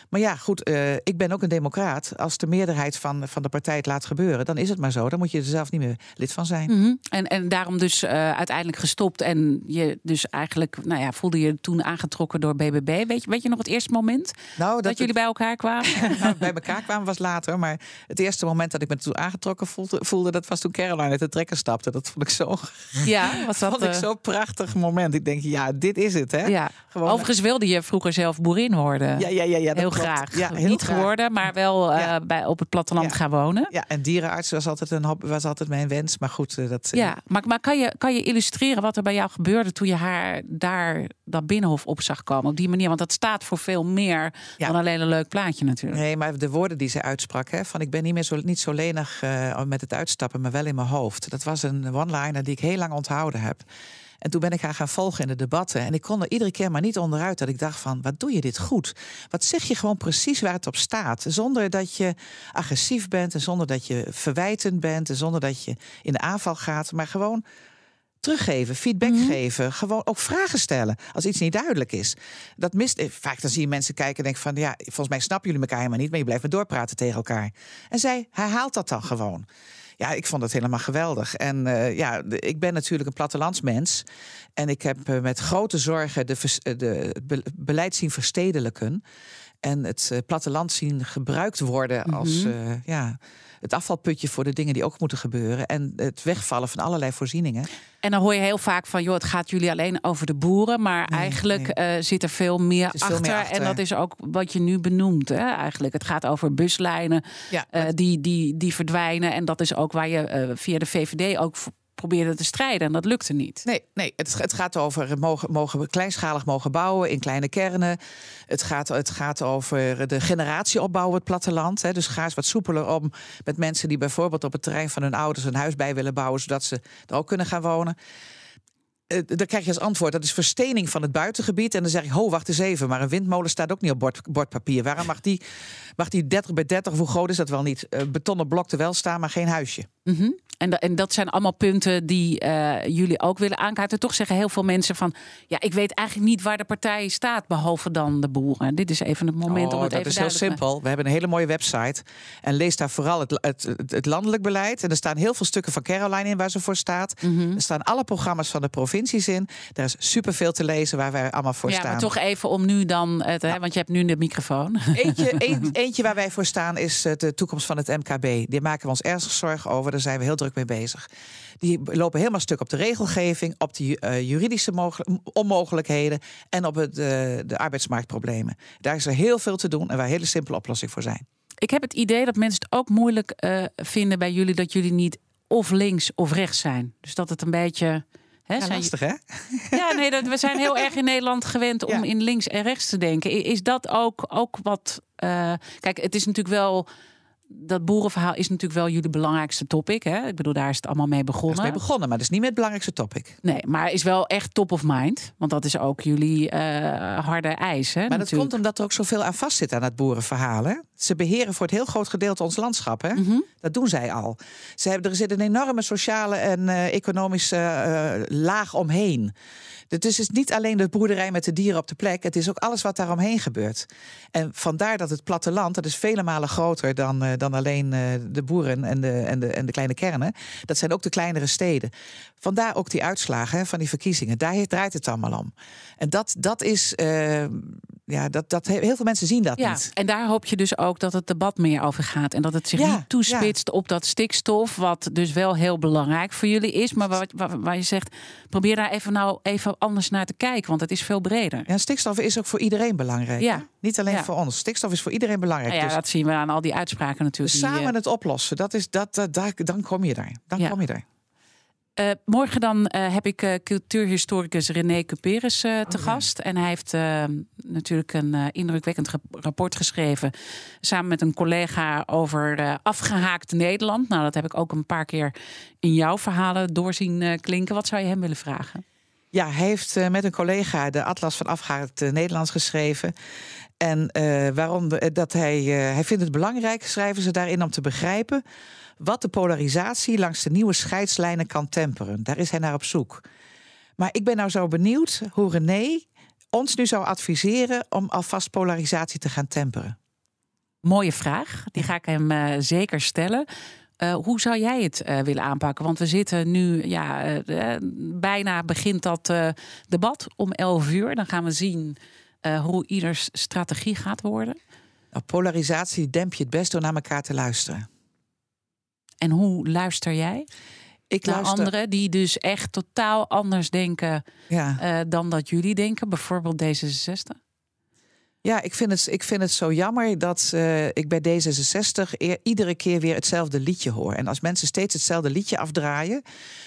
Maar ja, goed, uh, ik ben ook een democraat. Als de meerderheid van, van de partij het laat gebeuren, dan is het maar zo. Dan moet je er zelf niet meer lid van zijn. Mm -hmm. en, en daarom dus uh, uiteindelijk gestopt. En je dus eigenlijk, nou ja, voelde je toen aangetrokken door BBB. Weet je, weet je nog het eerste moment nou, dat, dat jullie het... bij elkaar kwamen? nou, bij elkaar kwamen was later. Maar het eerste moment dat ik me toen aangetrokken voelde, voelde dat was toen Caroline uit de trekker stapte. Dat vond ik zo, ja, was dat, vond ik zo'n prachtig moment. Ik denk, ja, dit is het. Hè? Ja. Gewoon, Overigens wilde je vroeger zelf boerin worden. Ja, ja, ja. ja Heel graag. Ja, heel Niet graag. geworden, maar wel uh, ja. bij, op het platteland gaan wonen. Ja, en dierenarts was altijd, een, was altijd mijn wens. Maar goed, uh, dat... Ja, maar, maar kan, je, kan je illustreren wat er bij jou gebeurde... toen je haar daar dat binnenhof op zag komen? Op die manier, want dat staat voor veel meer... dan alleen een leuk plaatje natuurlijk. Nee, maar de woorden die ze uitsprak... Hè, van ik ben niet meer zo, niet zo lenig uh, met het uitstappen... maar wel in mijn hoofd. Dat was een one-liner die ik heel lang onthouden heb. En toen ben ik haar gaan volgen in de debatten. En ik kon er iedere keer maar niet onderuit dat ik dacht van... wat doe je dit goed? Wat zeg je gewoon precies waar het op staat? Zonder dat je agressief bent en zonder dat je verwijtend bent... en zonder dat je in de aanval gaat, maar gewoon teruggeven, feedback mm -hmm. geven, gewoon ook vragen stellen als iets niet duidelijk is. Dat mist vaak dan zie je mensen kijken en denken van ja, volgens mij snappen jullie elkaar helemaal niet, maar je blijft maar doorpraten tegen elkaar. En zij herhaalt dat dan gewoon. Ja, ik vond het helemaal geweldig. En uh, ja, de, ik ben natuurlijk een plattelandsmens. En ik heb uh, met grote zorgen de, de, be, beleid zien verstedelijken. En het platteland zien gebruikt worden als mm -hmm. ja, het afvalputje voor de dingen die ook moeten gebeuren. En het wegvallen van allerlei voorzieningen. En dan hoor je heel vaak van, joh, het gaat jullie alleen over de boeren. Maar nee, eigenlijk nee. Uh, zit er veel meer, achter, veel meer, achter, En dat is ook wat je nu benoemt. Hè, eigenlijk. Het gaat over buslijnen ja, uh, die, die, die verdwijnen. En dat is ook waar je uh, via de VVD ook probeerde te strijden en dat lukte niet. Nee, nee het, het gaat over mogen, mogen we kleinschalig mogen bouwen in kleine kernen. Het gaat, het gaat over de generatieopbouw op het platteland. Hè. Dus ga eens wat soepeler om met mensen die bijvoorbeeld op het terrein van hun ouders een huis bij willen bouwen, zodat ze er ook kunnen gaan wonen. Eh, dan krijg je als antwoord, dat is verstening van het buitengebied. En dan zeg ik, ho, wacht eens even, maar een windmolen staat ook niet op bord, bordpapier. Waarom mag die, mag die 30 bij 30, of hoe groot is dat wel niet, uh, betonnen blok er wel staan, maar geen huisje? Mm en, en, dat zijn allemaal punten die uh, jullie ook willen aankaarten. Toch zeggen heel veel mensen van... ja, ik weet eigenlijk niet waar de partij staat... behalve dan de boeren. Dit is even het moment oh, om het dat even is heel simpel. We hebben een hele mooie website. En lees daar vooral het, het, het, landelijk beleid. En er staan heel veel stukken van Caroline in waar ze voor staat. Mm -hmm. Er staan alle programma's van de provincies in. Daar is superveel te lezen waar wij allemaal voor ja, staan. Maar toch even om nu dan... Het, hè, want je hebt nu de microfoon. Eentje, een, eentje waar wij voor staan is de toekomst van het MKB. Die maken we ons ernstig zorgen over. Daar zijn we heel druk mee bezig. Die lopen helemaal stuk op de regelgeving, op die uh, juridische onmogelijkheden en op het, uh, de arbeidsmarktproblemen. Daar is er heel veel te doen en waar hele simpele oplossingen voor zijn. Ik heb het idee dat mensen het ook moeilijk uh, vinden bij jullie dat jullie niet of links of rechts zijn. Dus dat het een beetje. Ja, lastig, hè? Ja, nee, dat, we zijn heel erg in Nederland gewend om ja. in links en rechts te denken. Is dat ook, ook wat. kijk, het is natuurlijk wel dat boerenverhaal is natuurlijk wel jullie belangrijkste topic. Hè? Ik bedoel, daar is het allemaal mee begonnen. Daar is mee begonnen, maar dat is niet met het belangrijkste topic. Nee, maar is wel echt top of mind. Want dat is ook jullie uh, harde eis. Hè, maar dat komt omdat er ook zoveel aan vast zit aan het boerenverhaal. Hè? Ze beheren voor het heel groot gedeelte ons landschap. Hè? Mm -hmm. Dat doen zij al. Ze hebben, er zit een enorme sociale en uh, economische uh, laag omheen. Dus het is niet alleen de boerderij met de dieren op de plek. Het is ook alles wat daaromheen gebeurt. En vandaar dat het platteland, dat is vele malen groter dan, uh, dan alleen uh, de boeren en de, en, de, en de kleine kernen. Dat zijn ook de kleinere steden. Vandaar ook die uitslagen hè, van die verkiezingen. Daar draait het allemaal om. En dat, dat is. Uh, ja, dat, dat, heel veel mensen zien dat ja, niet. En daar hoop je dus ook dat het debat meer over gaat. En dat het zich Ja, niet toespitst op dat stikstof. Wat dus wel heel belangrijk voor jullie is. Maar waar, waar, waar je zegt, probeer daar even nou even anders naar te kijken. Want het is veel breder. Ja, stikstof is ook voor iedereen belangrijk. Ja. hè? Niet alleen Ja. voor ons. Stikstof is voor iedereen belangrijk. Nou ja, dus dat zien we aan al die uitspraken natuurlijk. samen eh, het oplossen, dat is, dat, daar, dan kom je daar. Dan Ja. kom je daar. Eh, morgen dan eh, heb ik cultuurhistoricus René Cuperus eh, te ja. gast. En hij heeft natuurlijk een indrukwekkend rap- rapport geschreven. Samen met een collega over eh, afgehaakt Nederland. Nou, dat heb ik ook een paar keer in jouw verhalen doorzien klinken. Wat zou je hem willen vragen? Ja, hij heeft eh, met een collega de Atlas van Afgehaakt eh, Nederlands geschreven. En eh, waarom de- dat hij, hij vindt het belangrijk, schrijven ze daarin, om te begrijpen wat de polarisatie langs de nieuwe scheidslijnen kan temperen. Daar is hij naar op zoek. Maar ik ben nou zo benieuwd hoe René ons nu zou adviseren om alvast polarisatie te gaan temperen. Mooie vraag. Die ga ik hem zeker stellen. Eh, hoe zou jij het eh, willen aanpakken? Want we zitten nu, ja, eh, bijna begint dat debat om 11 uur. Dan gaan we zien hoe ieders strategie gaat worden. Nou, polarisatie demp je het best door naar elkaar te luisteren. En hoe luister jij Ik naar luister. anderen die dus echt totaal anders denken Ja. dan dat jullie denken? Bijvoorbeeld D66? Ja, ik vind het, ik vind het zo jammer dat eh, ik bij D66 eer- iedere keer weer hetzelfde liedje hoor. En als mensen steeds hetzelfde liedje afdraaien,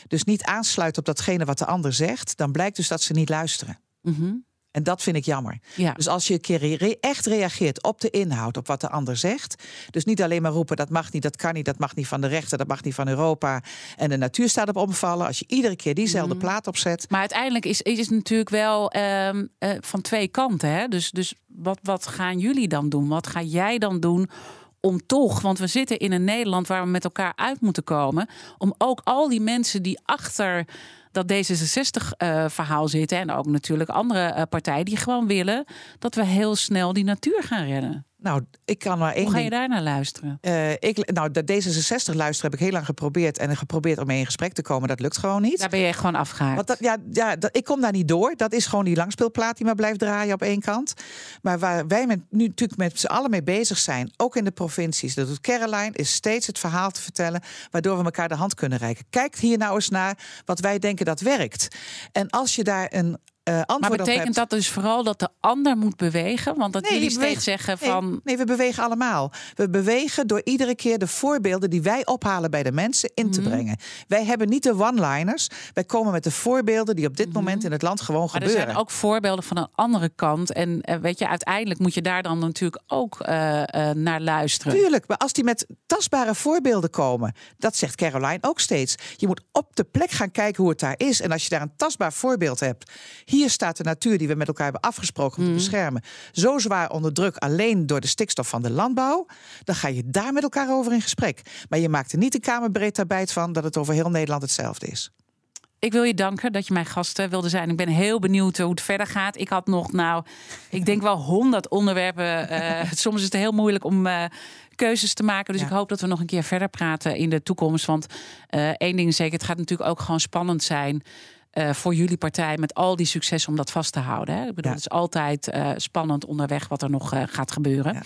dus niet aansluiten op datgene wat de ander zegt, dan blijkt dus dat ze niet luisteren. Mhm. En dat vind ik jammer. Ja. Dus als je een keer echt reageert op de inhoud, op wat de ander zegt. Dus niet alleen maar roepen dat mag niet, dat kan niet, dat mag niet van de rechter, dat mag niet van Europa. En de natuur staat op omvallen. Als je iedere keer diezelfde Mhm. plaat opzet. Maar uiteindelijk is, is het natuurlijk wel ehm, eh, van twee kanten. Hè? Dus, dus wat, wat gaan jullie dan doen? Wat ga jij dan doen om toch, want we zitten in een Nederland waar we met elkaar uit moeten komen, om ook al die mensen die achter dat D66-verhaal zitten en ook natuurlijk andere eh, partijen die gewoon willen dat we heel snel die natuur gaan redden. Nou, ik kan maar één Hoe ga je daar naar luisteren? Eh, ik, nou, de D66 luisteren heb ik heel lang geprobeerd. En geprobeerd om mee in gesprek te komen. Dat lukt gewoon niet. Daar ben je gewoon afgehaakt. Want dat, ja, ja dat, ik kom daar niet door. Dat is gewoon die langspeelplaat die maar blijft draaien op één kant. Maar waar wij met, nu natuurlijk met z'n allen mee bezig zijn, ook in de provincies, dat doet Caroline, is steeds het verhaal te vertellen, waardoor we elkaar de hand kunnen reiken. Kijk hier nou eens naar wat wij denken dat werkt. En als je daar een uh, antwoord maar betekent dat dus vooral dat de ander moet bewegen? Want dat jullie steeds zeggen van... Nee, nee, we bewegen allemaal. We bewegen door iedere keer de voorbeelden die wij ophalen bij de mensen in te mhm. brengen. Wij hebben niet de one-liners. Wij komen met de voorbeelden die op dit mhm. moment in het land gewoon maar gebeuren. er zijn ook voorbeelden van een andere kant. En uh, weet je, uiteindelijk moet je daar dan natuurlijk ook uh, naar luisteren. Tuurlijk, maar als die met tastbare voorbeelden komen... dat zegt Caroline ook steeds. Je moet op de plek gaan kijken hoe het daar is. En als je daar een tastbaar voorbeeld hebt hier staat de natuur die we met elkaar hebben afgesproken om te mhm. beschermen zo zwaar onder druk alleen door de stikstof van de landbouw. Dan ga je daar met elkaar over in gesprek. Maar je maakt er niet de kamerbreed daarbij van dat het over heel Nederland hetzelfde is. Ik wil je danken dat je mijn gast wilde zijn. Ik ben heel benieuwd hoe het verder gaat. Ik had nog, nou, ik denk wel honderd onderwerpen. Uh, soms is het heel moeilijk om uh, keuzes te maken. Dus ik hoop dat we nog een keer verder praten in de toekomst. Want uh, één ding is zeker, het gaat natuurlijk ook gewoon spannend zijn. Uh, voor jullie partij met al die succes om dat vast te houden. Hè? Ik bedoel, het is altijd uh, spannend onderweg wat er nog uh, gaat gebeuren. Ja.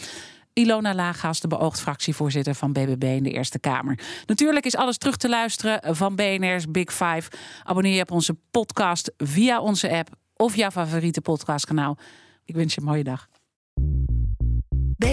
Ilona Lagas, de beoogd fractievoorzitter van BBB in de Eerste Kamer. Natuurlijk is alles terug te luisteren van BNR's Big Five. Abonneer je op onze podcast via onze app of jouw favoriete podcastkanaal. Ik wens je een mooie dag.